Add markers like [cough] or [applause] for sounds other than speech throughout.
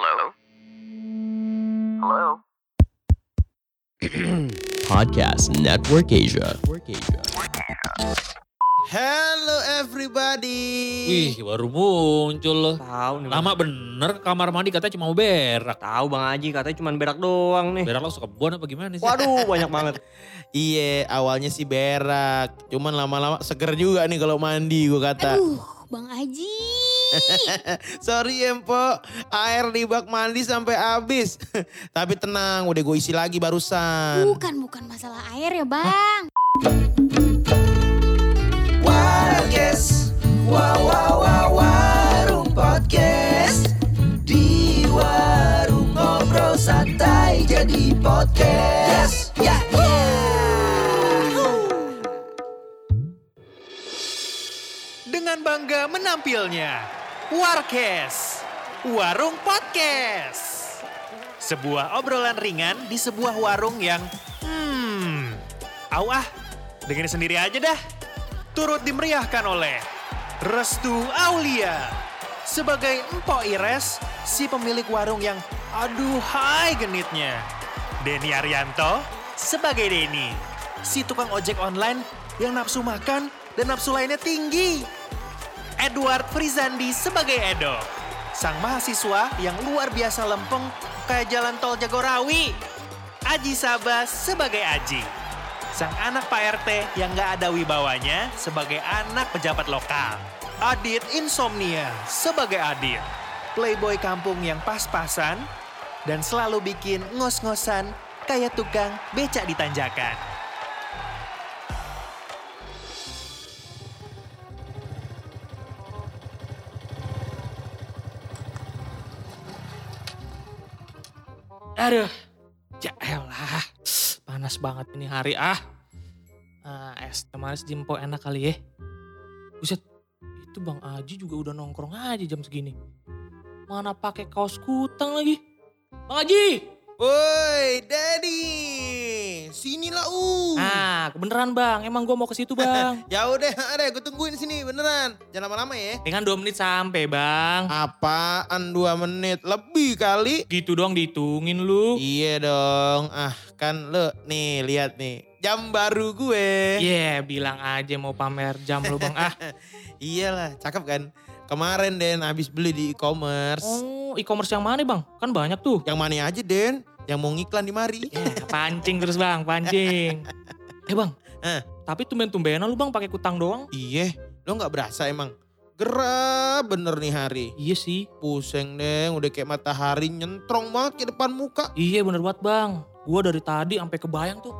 Hello? Hello? [clears throat] Podcast Network Asia. Hello everybody. Wih, baru muncul loh. Tahu nih. Lama bener kamar mandi katanya cuma mau berak. Tahu Bang Aji katanya cuma berak doang nih. Berak lo suka kebun apa gimana sih? Waduh, [laughs] banyak banget. Iya, awalnya sih berak. Cuman lama-lama seger juga nih kalau mandi gue kata. Aduh, Bang Aji. [laughs] Sorry ya Empo, air di bak mandi sampai habis. [laughs] Tapi tenang, udah gue isi lagi barusan. Bukan, bukan masalah air ya Bang. Warkes Wow wow wow warung podcast Di warung ngobrol santai jadi podcast Ya ya dengan bangga menampilnya Warkes, Warung Podcast. Sebuah obrolan ringan di sebuah warung yang hmm, au ah, dengerin sendiri aja dah. Turut dimeriahkan oleh Restu Aulia sebagai Empok Ires, si pemilik warung yang aduh hai genitnya. Denny Arianto sebagai Denny, si tukang ojek online yang nafsu makan dan nafsu lainnya tinggi. Edward Frizandi sebagai Edo. Sang mahasiswa yang luar biasa lempeng kayak jalan tol Jagorawi. Aji Sabas sebagai Aji. Sang anak Pak RT yang gak ada wibawanya sebagai anak pejabat lokal. Adit Insomnia sebagai Adit. Playboy kampung yang pas-pasan dan selalu bikin ngos-ngosan kayak tukang becak di tanjakan. Aduh, ya elah. Panas banget ini hari ah. Ah, es teh manis jempo enak kali ya. Buset, itu Bang Aji juga udah nongkrong aja jam segini. Mana pakai kaos kutang lagi. Bang Aji! Woi, Daddy. Sinilah uh. Ah, beneran Bang. Emang gua mau ke situ Bang. Ya udah, ada gue tungguin sini beneran. Jangan lama-lama ya. Dengan dua menit sampai Bang. Apaan dua menit lebih kali? Gitu doang dihitungin lu. Iya dong. Ah, kan lo nih lihat nih. Jam baru gue. Iya, bilang aja mau pamer jam lu Bang. Ah, [laughs] Iyalah, cakep kan? Kemarin Den habis beli di e-commerce. oh e-commerce yang mana Bang? Kan banyak tuh. Yang mana aja Den? Yang mau ngiklan di mari. Ya, pancing terus bang, pancing. [laughs] Eh bang, Eh. tapi tumben-tumbenan lu bang pakai kutang doang? Iya, lo nggak berasa emang? Gerah bener nih hari. Iya sih. Pusing deh, udah kayak matahari nyentrong banget ke depan muka. Iya bener banget bang. Gua dari tadi sampai kebayang tuh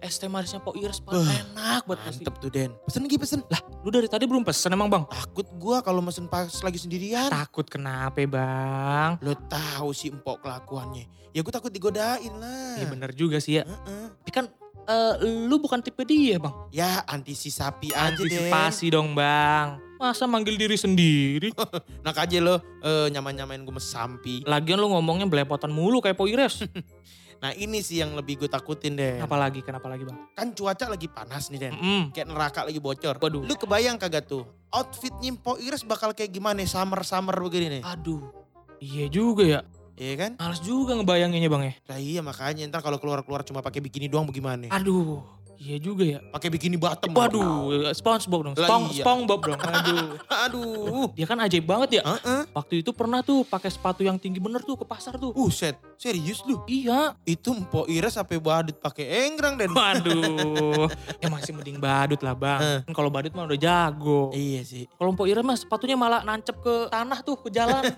es teh manisnya Pok Iris paling Wah, enak banget pasti. Mantep tuh Den. Pesen lagi pesen. Lah, Lu dari tadi belum pesen emang bang? takut gua kalau mesen pas lagi sendirian. Takut kenapa bang? Lo tahu sih empok kelakuannya. Ya gue takut digodain lah. Iya bener juga sih ya. Heeh. Tapi kan eh, lu bukan tipe dia bang. Ya antisipasi aja deh. Antisipasi dong bang. Masa manggil diri sendiri? [laughs] Nak aja lo eh, nyaman-nyamain gue mesampi. Lagian lu ngomongnya belepotan mulu kayak Pok Iris. [laughs] Nah ini sih yang lebih gue takutin deh. Kenapa lagi? Kenapa lagi bang? Kan cuaca lagi panas nih Den. Mm. Kayak neraka lagi bocor. Waduh. Lu kebayang kagak tuh? Outfitnya Mpok Iris bakal kayak gimana? Summer-summer begini nih. Aduh. Iya juga ya. Iya kan? Males juga ngebayanginnya bang ya. Lah iya makanya ntar kalau keluar-keluar cuma pakai bikini doang bagaimana? Aduh, iya juga ya. Pakai bikini bottom. Waduh, SpongeBob dong. Spong, iya. SpongeBob dong. Aduh. [laughs] Aduh. Dia kan ajaib banget ya. Heeh. Waktu itu pernah tuh pakai sepatu yang tinggi bener tuh ke pasar tuh. Buset, serius lu? Iya. Itu Mpok Iris sampai badut pakai enggrang Den. Waduh. ya [laughs] masih mending badut lah bang. Kan Kalau badut mah udah jago. iya sih. Kalau Mpok Ira mah sepatunya malah nancep ke tanah tuh, ke jalan. [laughs]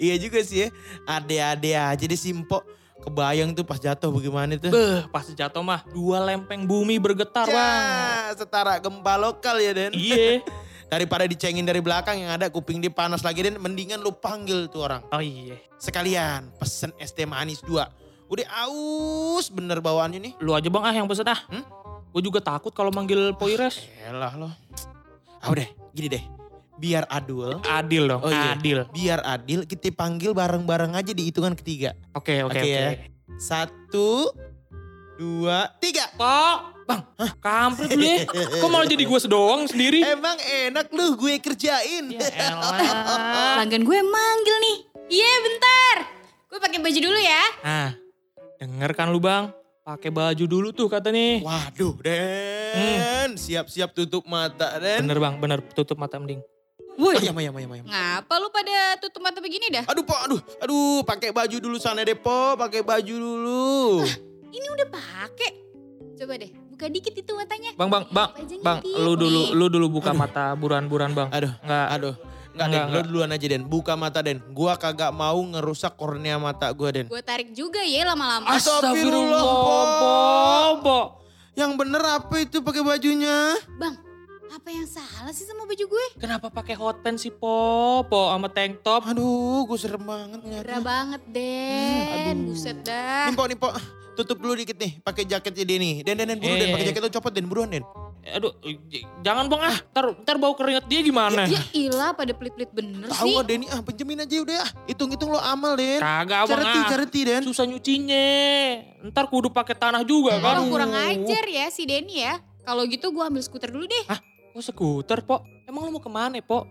Iya juga sih ya. Ade-ade aja deh si. Kebayang tuh pas jatuh bagaimana tuh. Beh, pas jatuh mah dua lempeng bumi bergetar bang. Ya, setara gempa lokal ya Den. Iya. [laughs] Daripada dicengin dari belakang yang ada kuping dia panas lagi Den. Mendingan lu panggil tuh orang. Oh iya. Sekalian pesen es teh manis dua. Udah aus bener bawaannya nih. Lu aja bang ah yang pesen ah. Hmm? Gue juga takut kalau manggil Poires. Elah lo. Ah udah gini deh. Biar adul. Adil dong, Oh iya. adil. Biar adil kita panggil bareng-bareng aja di hitungan ketiga. Oke, oke, Oke ya. Satu, dua, tiga. Kok? Bang, kampret lu ya. [laughs] Kok malah jadi gue sedoang sendiri? Emang enak lu gue kerjain. Ya elah. [laughs] Pelanggan gue manggil nih. Iya bentar. Gue pakai baju dulu ya. Nah, denger kan lu bang, pakai baju dulu tuh kata nih. Waduh Den, siap-siap tutup mata Den. Bener bang, bener tutup mata mending. Woi. Ayam, ayam, ayam, ayam. Ngapa lu pada tutup mata begini dah? Aduh, Po, aduh, aduh, pakai baju dulu sana deh, Po, pakai baju dulu. Ini udah pakai. Coba deh, buka dikit itu matanya. Bang, bang, bang, Wajahnya bang, dikit. lu dulu, lu dulu buka mata buruan-buruan bang. Aduh, Enggak, aduh. Enggak, Den, Enggak, lo duluan aja Den. Buka mata Den. Gua kagak mau ngerusak kornea mata gua Den. Gue tarik juga ya lama-lama. Astagfirullah, Po. Po. Yang bener apa itu pakai bajunya? Bang, apa yang salah sih sama baju gue? Kenapa pakai hot pants sih Po? Po sama tank top. Aduh, gue serem banget Gerah ngeliatnya. banget, Den. aduh. Buset dah. Nih, Po, nih, Po. Tutup dulu dikit nih, pakai jaketnya dia nih. Den, Den, Den, buru Den, Eh. pakai jaket lo copot Den, buruan Den. Aduh, j- jangan bang ah, ntar, ntar bau keringat dia gimana? Ya ilah pada pelit-pelit bener Tahu sih. ah Denny ah pinjemin aja udah ah. Hitung-hitung lo amal Den. Kagak bang Careti, ah. careti Den. Susah nyucinya. Ntar kudu pakai tanah juga kan. Kalau kurang ajar ya si Denny ya. Kalau gitu gue ambil skuter dulu deh. Oh skuter po? Emang lu mau ke mana po?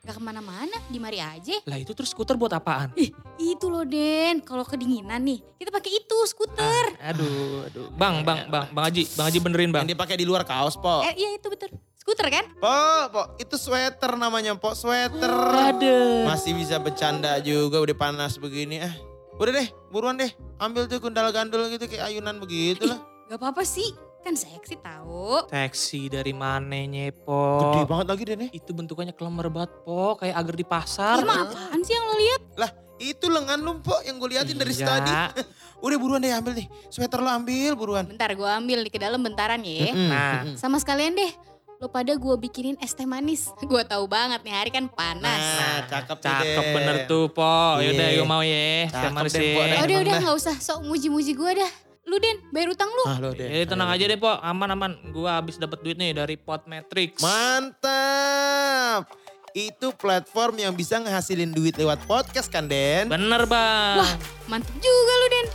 Gak ke mana-mana, di mari aja. Lah itu terus skuter buat apaan? Itu loh Den, kalau kedinginan nih, kita pakai itu skuter. Aduh, aduh. Bang, bang, bang, bang Haji, bang Haji benerin bang. Yang dipakai di luar kaos Po. Eh iya itu betul. Skuter kan? Po, Po, itu sweater namanya Po, sweater. Aduh. Masih bisa bercanda juga udah panas begini ah. Udah deh, buruan deh. Ambil tuh gundal gandul gitu kayak ayunan begitu lah. Gak apa-apa sih, kan seksi tahu. Taksi dari mananya po? Gede banget lagi Den ya. Itu bentukannya kelemer banget po, kayak agar di pasar. Emang apaan sih yang lo lihat? Itu lengan lu Po yang gue liatin dari Iya. tadi. [laughs] Udah buruan deh ambil nih. Sweater lo ambil buruan. Bentar gue ambil nih ke dalam bentaran ya. Nah. Sama sekalian deh, lo pada gue bikinin es teh manis. [laughs] Gue tahu banget nih hari kan panas. Nah, cakep tuh Cakep Den. bener tuh po. Yaudah, Iya. gue mau ya. Cakep deh. Po, Den. Oh, udah udah dah. nggak usah sok muji-muji gue dah. Lu Den, bayar utang lu. Ah lo deh. Eh tenang aja deh po, aman-aman. Gue habis dapat duit nih dari Podmetrics. Mantap. Itu platform yang bisa ngehasilin duit lewat podcast kan Den? Bener bang. Wah, mantep juga lu Den.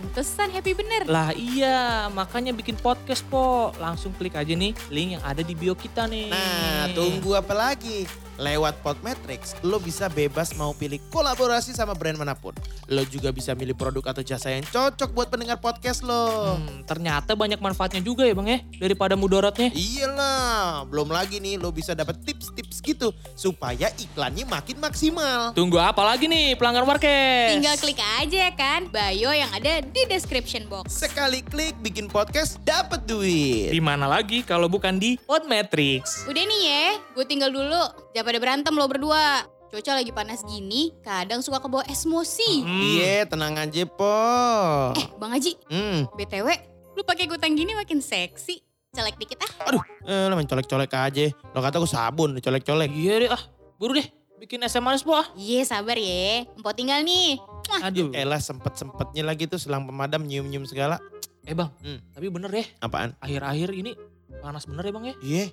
Pantesan happy bener. Lah iya, makanya bikin podcast po. Langsung klik aja nih link yang ada di bio kita nih. Nah, tunggu apa lagi? Lewat Podmetrics, lo bisa bebas mau pilih kolaborasi sama brand mana pun. Lo juga bisa milih produk atau jasa yang cocok buat pendengar podcast lo. Hmm, ternyata banyak manfaatnya juga ya bang ya, daripada mudaratnya. Iyalah, belum lagi nih lo bisa dapat tips-tips gitu supaya iklannya makin maksimal. Tunggu apa lagi nih pelanggan Warkes? Tinggal klik aja kan bio yang ada di description box. Sekali klik bikin podcast dapat duit. Di mana lagi kalau bukan di Podmetrics? Udah nih ya, gue tinggal dulu. Jangan pada berantem lo berdua. Cuaca lagi panas gini, kadang suka kebawa emosi. Hmm, Iya, tenang aja, Po. Eh, Bang Haji, Hmm. BTW, lu pakai gutang gini makin seksi. Colek dikit ah. Aduh, eh, lo main colek-colek aja. Lo kata gue sabun, colek-colek. Iya deh ah, buru deh bikin es manis po ah. Iya sabar ya, empok tinggal nih. Mwah. Aduh. Elah sempet-sempetnya lagi tuh selang pemadam nyium-nyium segala. Eh bang, Hmm. tapi bener deh, Apaan? akhir-akhir ini panas bener ya bang ya? Iya.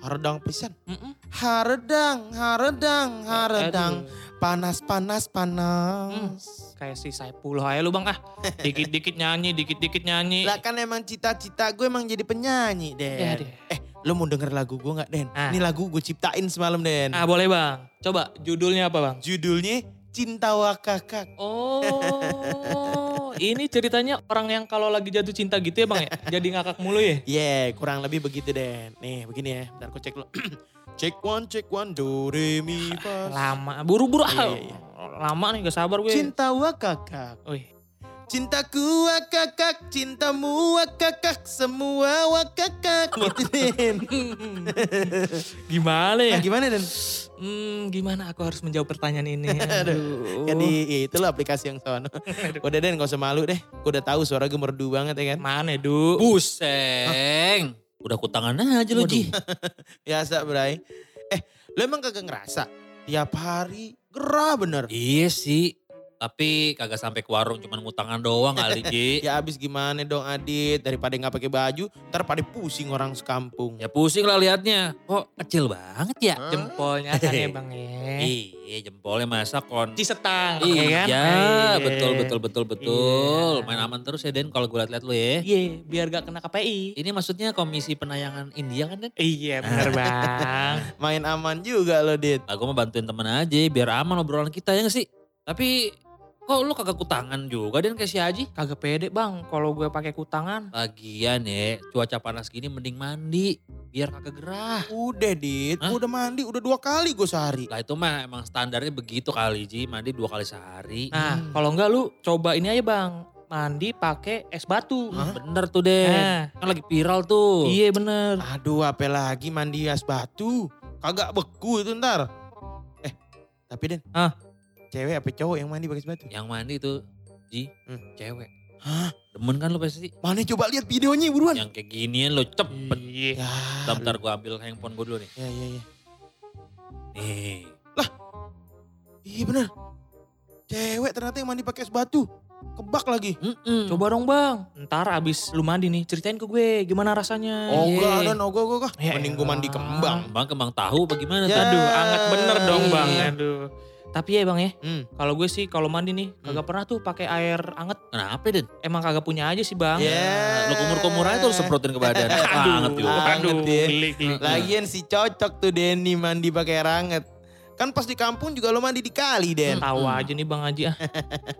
Haredang pisan. Mm-mm. Haredang, haredang, haredang. Aduh. Panas, panas, panas. Kayak si Saipul aja lu bang ah. Dikit-dikit nyanyi, dikit-dikit nyanyi. Lah kan emang cita-cita gue emang jadi penyanyi, Ya Den. deh. Eh, lo mau denger lagu gue gak, Den? Ah. Ini lagu gue ciptain semalam, Den. Ah boleh bang. Coba judulnya apa bang? Judulnya Cinta Wakakak. Oh, ini ceritanya orang yang kalau lagi jatuh cinta gitu ya bang ya? [laughs] Jadi ngakak mulu ya? Yeah, kurang lebih begitu, Den. Nih, begini ya. Bentar gue cek lo. [clears throat] cek one, cek one, do, re, mi, fa. Lama, buru-buru ah. Iya, iya, Lama nih gak sabar gue. Cinta Wakakak. Wih, Cintaku wakakak, cintamu wakakak, semua wakakak. Gitu, Den. [laughs] gimana ya? Nah, gimana, Den? Hmm, gimana aku harus menjawab pertanyaan ini? [laughs] Aduh. Kan di itu loh aplikasi yang sono. udah Den gak usah malu deh. Gue udah tahu suara gue merdu banget ya kan. Mana, Du? Buseng. Udah kutangan aja lu Ji. [laughs] Biasa Bray. Eh lo emang kagak ngerasa tiap hari gerah bener. Iya sih. Tapi kagak sampai ke warung cuman ngutangan doang kali [laughs] Ji. Ya abis gimana dong Adit daripada nggak pakai baju ntar pada pusing orang sekampung. Ya pusing lah liatnya. Kok kecil banget ya? Jempolnya kan ya bang ya? Iya jempolnya masa kon. Cisetang, Iya, ya kan? betul betul betul betul. Iya. Main aman terus ya Den kalau gue liat-liat lu ya. Iya, biar gak kena KPI. Ini maksudnya komisi penayangan India kan Den? Iya bener [laughs] bang. Main aman juga lo Dit. Gue mau bantuin temen aja biar aman obrolan kita ya gak sih? Tapi Kok lu kagak kutangan juga Den kayak si Haji? Kagak pede bang kalau gue pakai kutangan. Lagian ya, cuaca panas gini mending mandi. Biar kagak gerah. Udah dit, Hah? udah mandi udah dua kali gue sehari. Lah itu mah emang standarnya begitu kali Ji. Mandi dua kali sehari. Nah Hmm. kalau enggak lu coba ini aja bang. Mandi pakai es batu. Hah? Bener tuh Den. Nah, Kan lagi viral tuh. iya bener. Aduh apa lagi mandi es batu. Kagak beku itu ntar. Eh tapi Den. Hah? Cewek apa cowok yang mandi pakai es batu? Yang mandi tuh Ji, Hmm. cewek. Hah? Demen kan lu pasti? Mana coba lihat videonya buruan. Yang kayak ginian lo cepet. Iya. Ya. Bentar, bentar gue ambil handphone gue dulu nih. Ya ya ya. Nih. Iya bener. Cewek ternyata yang mandi pakai es batu. Kebak lagi. Mm-mm. Coba dong bang. Ntar abis lu mandi nih ceritain ke gue gimana rasanya. Oh Iya. enggak ada ogah ogah. Ya Mending gue mandi elah. kembang. Kembang kembang tahu bagaimana Ya. tuh? Aduh anget bener dong bang. Iya. Aduh. Tapi ya bang ya, Hmm. kalau gue sih kalau mandi nih kagak pernah tuh pakai air anget. Kenapa Den? Emang kagak punya aja sih bang. Ya. Lu kumur-kumur aja tuh semprotin ke badan. [laughs] Aduh, Anget juga. Anget ya. Lagian si cocok tuh Denny mandi pakai air hangat. Kan pas di kampung juga lo mandi di kali Den. Tahu aja nih bang Haji ah.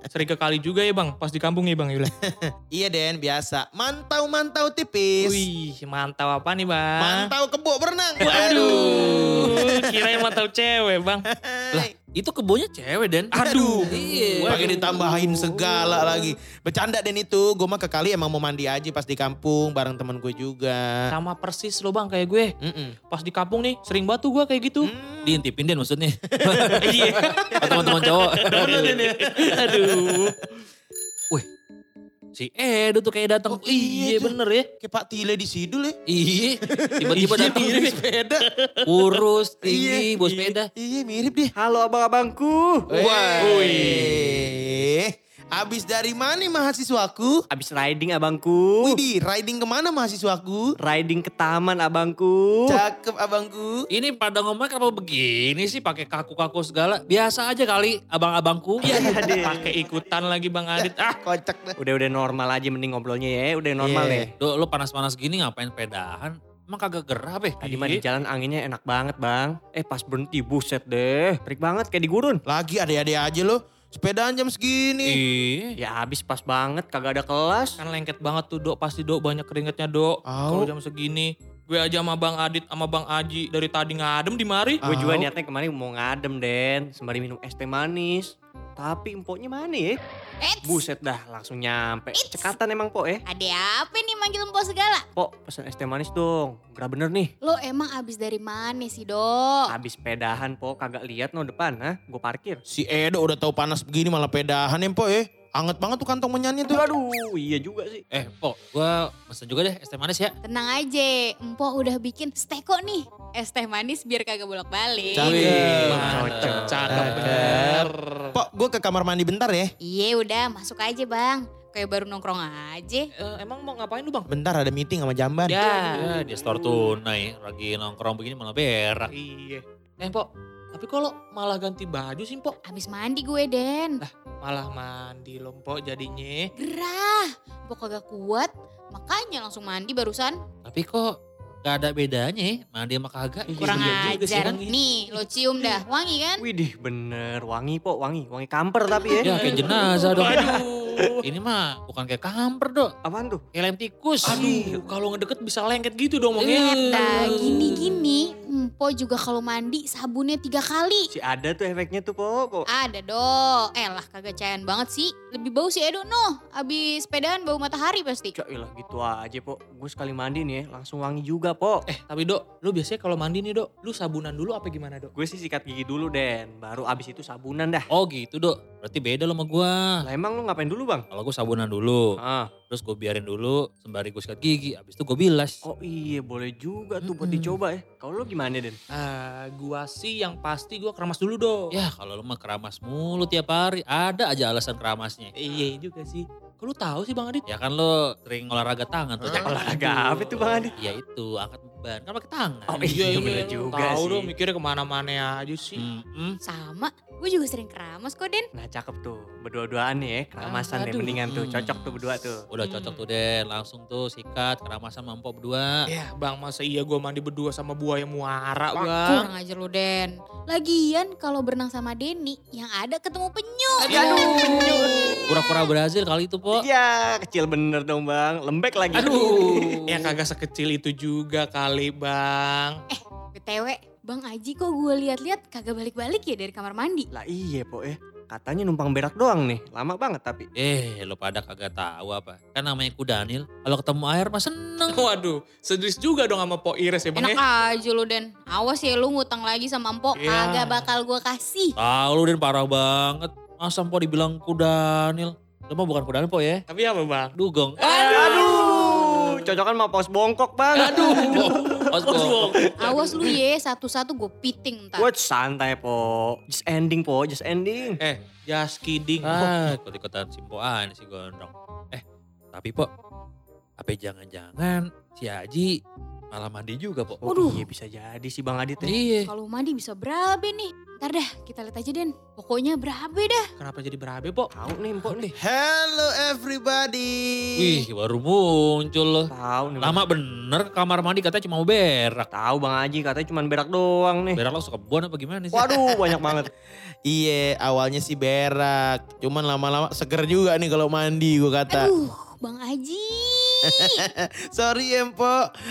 Sering ke kali juga ya bang, pas di kampung ya bang Yula. [laughs] Iya Den biasa. Mantau-mantau tipis. Wih mantap apa nih bang? Mantau kebo berenang. Waduh, kirain mantap cewek bang. [laughs] Lah, itu kebonya cewek Den. Aduh. Iya. Pakai ditambahin segala lagi. Bercanda Den itu. Gue mah ke kali emang mau mandi aja pas di kampung bareng temen gue juga. Sama persis lo bang kayak gue. Mm-mm. Pas di kampung nih sering batu gue kayak gitu. Hmm. Diintipin Den maksudnya. [laughs] Iya. Atau teman-teman cowok. Aduh. Si Edo tuh kayak datang. Oh, iya Iya bener ya. Kayak Pak Tile di Sidul ya. Iya. Tiba-tiba Iya, datang. mirip sepeda. Kurus, tinggi, Iya, bawa iya. sepeda. Iya mirip deh. Halo abang-abangku. Wih. Abis dari mana mahasiswaku? Abis riding abangku. Widih, riding ke mana mahasiswaku? Riding ke taman abangku. Cakep abangku. Ini pada ngomong kenapa begini sih pakai kaku-kaku segala. Biasa aja kali abang-abangku. Iya [laughs] deh. Pakai ikutan lagi bang Adit. Ah. Kocak dah. Udah-udah normal aja mending ngobrolnya ya. Udah normal Iya. deh. Do, lu panas-panas gini ngapain pedahan? Emang kagak gerah be? Tadi mah di jalan anginnya enak banget bang. Eh pas berhenti buset deh. Terik banget kayak di gurun. Lagi ada-ada aja lo. Sepedaan jam segini. Iya. Ya habis pas banget kagak ada kelas. Kan lengket banget tuh dok. Pasti dok banyak keringetnya dok. Au. Kalau jam segini. Gue aja sama bang Adit sama bang Aji dari tadi ngadem di mari. Gue juga niatnya kemarin mau ngadem Den. Sembari minum es teh manis. Tapi empoknya mana ya? Eits, Buset dah langsung nyampe. Cekatan emang po eh. ada apa nih manggil empok segala? Po pesen es teh manis dong. Gerah bener nih. Lo emang abis dari mana sih, Dok? Habis pedahan po kagak lihat no depan ha. Gue parkir. Si Edo udah tahu panas begini malah pedahan ya po ya. Anget banget tuh kantong menyanyi tuh. Aduh iya juga sih. Eh, Po, gua pesen juga deh es teh manis ya. Tenang aja, empok udah bikin steko nih. Es teh manis biar kagak bolak-balik. Cakep. Mantep, cakep bener. Pok, gue ke kamar mandi bentar ya. Iya udah, masuk aja bang. Kayak baru nongkrong aja. Eh, emang mau ngapain lu bang? Bentar ada meeting sama Jamban. Ya. Ya, di store tunai. Lagi nongkrong begini malah berak. Iya. Eh Pok, tapi kalau malah ganti baju sih Pok. Abis mandi gue, Den. Malah mandi loh Pok jadinya. Gerah. Empok kagak kuat. Makanya langsung mandi barusan. Tapi kok gak ada bedanya ya, mandi sama kagak. Kurang Iya juga sih, ajar. Bang. Nih, lo cium dah. Wangi kan? Widih bener wangi po wangi. Wangi kamper tapi ya. Ya kayak jenazah dong. Aduh. Ini mah bukan kayak kamper dok. Apaan tuh? Kayak lem tikus. Aduh, kalau ngedeket bisa lengket gitu dong Iya. Mongnya. Nah, gini-gini. Empo juga kalau mandi sabunnya tiga kali. Si ada tuh efeknya tuh po. po. Ada dong. Eh lah kagak cayan banget sih. Lebih bau si Edo noh. Abis sepedaan bau matahari pasti. Cok ilah gitu aja po. Gue sekali mandi nih ya langsung wangi juga po. Eh, tapi Dok, lu biasanya kalau mandi nih Dok, lu sabunan dulu apa gimana Dok? Gue sih sikat gigi dulu Den. Baru abis itu sabunan dah. Oh gitu dok. Berarti beda lo sama gua. Lah emang lu ngapain dulu bang? Kalau gua sabunan dulu, Ah. Terus gue biarin dulu sembari gue sikat gigi, abis itu gue bilas. Oh iya boleh juga tuh buat Mm-mm. dicoba ya. Kalau lu gimana Den? Ah, gua sih yang pasti gua keramas dulu Dok. Ya kalau lo mah keramas mulu tiap hari, ada aja alasan keramasnya. Iya juga sih. Kok lu tahu sih Bang Adit? Ya kan lo sering olahraga tangan tuh. Olahraga apa tuh bang Adi? Ya itu, angkat beban. Kan pakai tangan. Oh, iya, bener lu juga tahu sih. dong mikirnya ke mana-mana aja sih. Mm-mm. Sama. Gue juga sering keramas kok, Den. Nah cakep tuh. Berdua-duaan nih ya. Keramasan deh Aduh. mendingan tuh. Hmm. Cocok tuh berdua tuh. Udah cocok tuh deh, langsung tuh sikat keramasan sama empok berdua. Ya bang, masa iya gua mandi berdua sama buaya muara bang? Kurang ajar lu, Den. Lagian kalau berenang sama Denny, yang ada ketemu penyu. Aduh, kura-kura Brazil kali itu, Po. Iya, kecil bener dong bang. Lembek lagi. Aduh, ya kagak sekecil itu juga kali bang. BTW, Bang Aji kok gue lihat-lihat kagak balik-balik ya dari kamar mandi. Lah iya po eh. Katanya numpang berak doang nih. Lama banget tapi. Eh, lo pada kagak tahu apa. Kan namanya ku Daniel. Kalau ketemu air mah seneng. [laughs] Waduh, sedris juga dong sama Po Ires ya bang Enak ya. aja lu Den. Awas ya lu ngutang lagi sama Empok, Iya. kagak bakal gue kasih. Tahu lu dan parah banget. Masa Po dibilang ku Daniel. Lo mah bukan ku Daniel, Po ya. Tapi apa bang? Dugong. Aduh. Cocokan sama paus bongkok bang. Aduh. [laughs] Os, Po. Awas lu ye, satu-satu gue piting ntar. Wah santai po. Just ending po, just ending. Eh, just kidding. Ah, ikut-ikutan simpoan si gondrong. Eh, tapi Po. Apa jangan-jangan si Haji malah mandi juga, Po. Oh, Waduh. Iya bisa jadi sih bang Adit ya. Iya. Kalau mandi bisa berabe nih. Ntar dah, kita lihat aja Den. Pokoknya berabe dah. Kenapa jadi berabe Po? Tahu nih po nih. Hello everybody. Wih, baru muncul loh. Tahu nih. Lama bener kamar mandi katanya cuma mau berak. Tahu bang Aji katanya cuma berak doang nih. Berak lo suka kebun apa gimana sih? Waduh [laughs] banyak banget. Iya, awalnya sih berak. Cuman lama-lama seger juga nih kalau mandi gue kata. Aduh, Bang Aji. [laughs] Sorry ya Empo,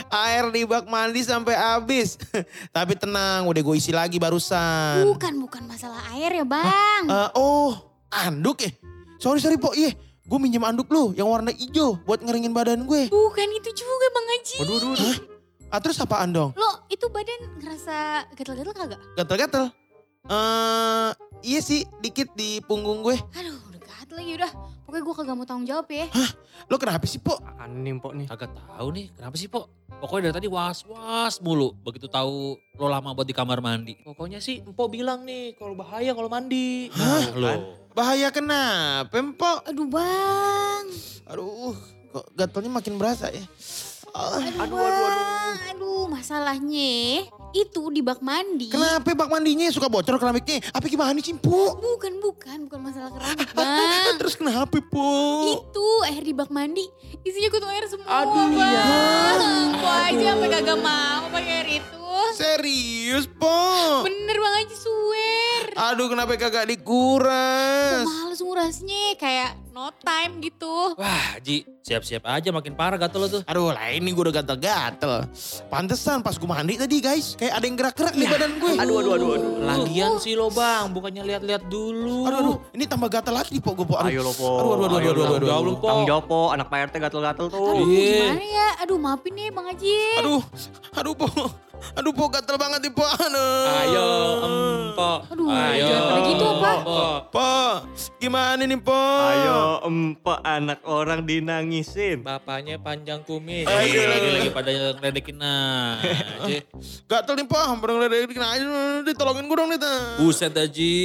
air di bak mandi sampai habis. [laughs] Tapi tenang, udah gue isi lagi barusan. Bukan, bukan masalah air ya Bang. Eh, oh, anduk ya? Sorry, sorry Po, iya. Gue minjem anduk lu yang warna hijau buat ngeringin badan gue. Bukan itu juga Bang Aji. Waduh, waduh, waduh. Ah, terus apaan dong? Lo itu badan ngerasa gatel-gatel kagak? Gatel-gatel. Eh, iya sih, dikit di punggung gue. Aduh, udah gatel lagi udah. Pokoknya gue kagak mau tanggung jawab ya. Lo kenapa sih, Po? Apaan nih po nih. Kagak tahu nih, kenapa sih, Po? Pokoknya dari tadi was-was mulu. Begitu tahu lo lama buat di kamar mandi. Pokoknya sih Empo bilang nih kalau bahaya kalau mandi. Hah? Lo. Bahaya kenapa, Empo? Aduh Bang. Aduh, kok gatelnya makin berasa ya? Ah, Aduh, Bang. Aduh, masalahnya itu di bak mandi. kenapa bak mandinya suka bocor keramiknya? Apa gimana sih, Po? Bukan, bukan. Bukan masalah keramik, Bang. Terus kenapa, Po? itu air di bak mandi isinya kutu air semua Aduh, bang. iya. Kok aja sampai kagak mau pakai air itu. Serius, Po? Bener bang aja swear. Aduh, kenapa kagak Kok dikuras? males ngurasnya kayak no time gitu. Wah, Ji, siap-siap aja makin parah gatel lo tuh. Aduh, lah ini gue udah gatel-gatel. Pantesan pas gue mandi tadi, guys. Kayak ada yang gerak-gerak di badan gue. Aduh, aduh, aduh, aduh. Lagian sih lo bang, bukannya lihat-lihat dulu. Aduh, aduh, ini tambah gatel lagi, Po. Gue, Po. Aduh. Ayo lo po. Aduh, aduh, aduh, aduh, aduh, aduh, lu, Po. Tanggung jawab po. Anak Pak RT gatel-gatel tuh. Aduh Iya. gimana ya? Aduh maafin nih bang Haji. Aduh, aduh, Po. Aduh, Po, gatel banget nih, Po. Aduh. Ayo Empo. Aduh, Ayo. jangan pada gitu apa? Po. Po, gimana nih, Po? Ayo empat anak orang dinangisin. Bapaknya panjang kumis. Lagi, lagi, lagi pada ngeledekin aja. Gatel nih, Po. Hampir ngeliatin aja. Ditolongin gue dong nih, Ta. Buset Haji.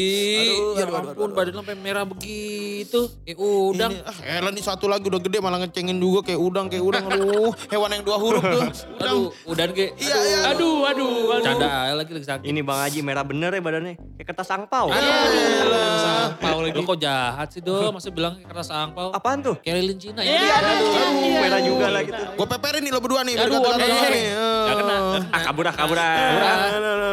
Aduh, ya aduh, aduh, ampun, aduh. badan sampai merah begitu. Kayak udang. Ini, ah, elah nih satu lagi udah gede malah ngecengin juga kayak udang, kayak udang. Aduh, hewan yang dua huruf tuh. Udang. Aduh, udah ge. Iya, iya. Aduh, aduh, aduh. Canda aja lagi lagi sakit. Ini Bang Haji merah bener ya badannya. Kayak kertas angpau. Sampah lagi. Lo kok jahat sih do, masa bilang keras angpau. Apaan tuh? Kayak lilin Cina ya. Iya, Aduh, Iya, merah juga lagi tuh. Gue peperin nih lo berdua nih. Aduh, oke. nih. Gak kena. Ah kabur ah, kabur ah.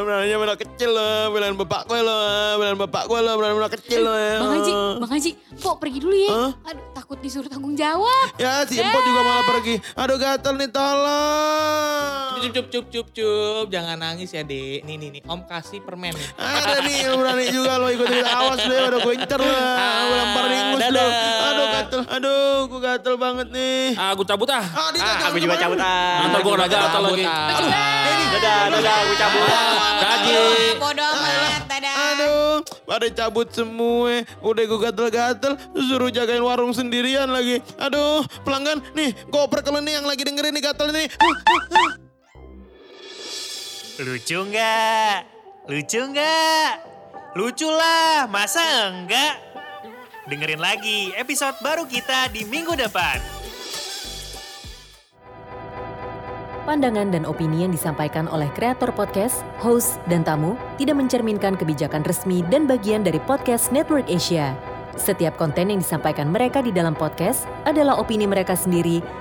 Berani benar kecil loh, belain bapak gue loh, belain bapak gue loh, belain benar kecil loh. ya. Bang Haji, Bang Haji, Pok pergi dulu ya. Aduh takut disuruh tanggung jawab. Ya si Empot juga malah pergi. Aduh gatel nih tolong. Cup, cup, cup, cup, cup. Jangan nangis ya, Dek. Nih, nih, nih. Om kasih permen nih. Ada nih berani juga lo ikut ikut awas lo udah gue incer lo. Gue lempar di ingus lo. Aduh gatel, aduh gue gatel banget nih. Ah, gue cabut ah. Ah, dia Ah, gatel aku juga cabut ah. Ntar gue udah gatal lagi. Dadah, dadah, aku cabut. Haji. Bodoh amat, dadah. Aduh, pada cabut semua. Udah gue gatel-gatel, suruh jagain warung sendirian lagi. Aduh, pelanggan nih, goprek lo nih yang lagi dengerin nih gatel nih. Lucu nggak? Lucu nggak? Lucu lah, masa enggak? Dengerin lagi episode baru kita di minggu depan. Pandangan dan opini yang disampaikan oleh kreator podcast, host, dan tamu tidak mencerminkan kebijakan resmi dan bagian dari podcast Network Asia. Setiap konten yang disampaikan mereka di dalam podcast adalah opini mereka sendiri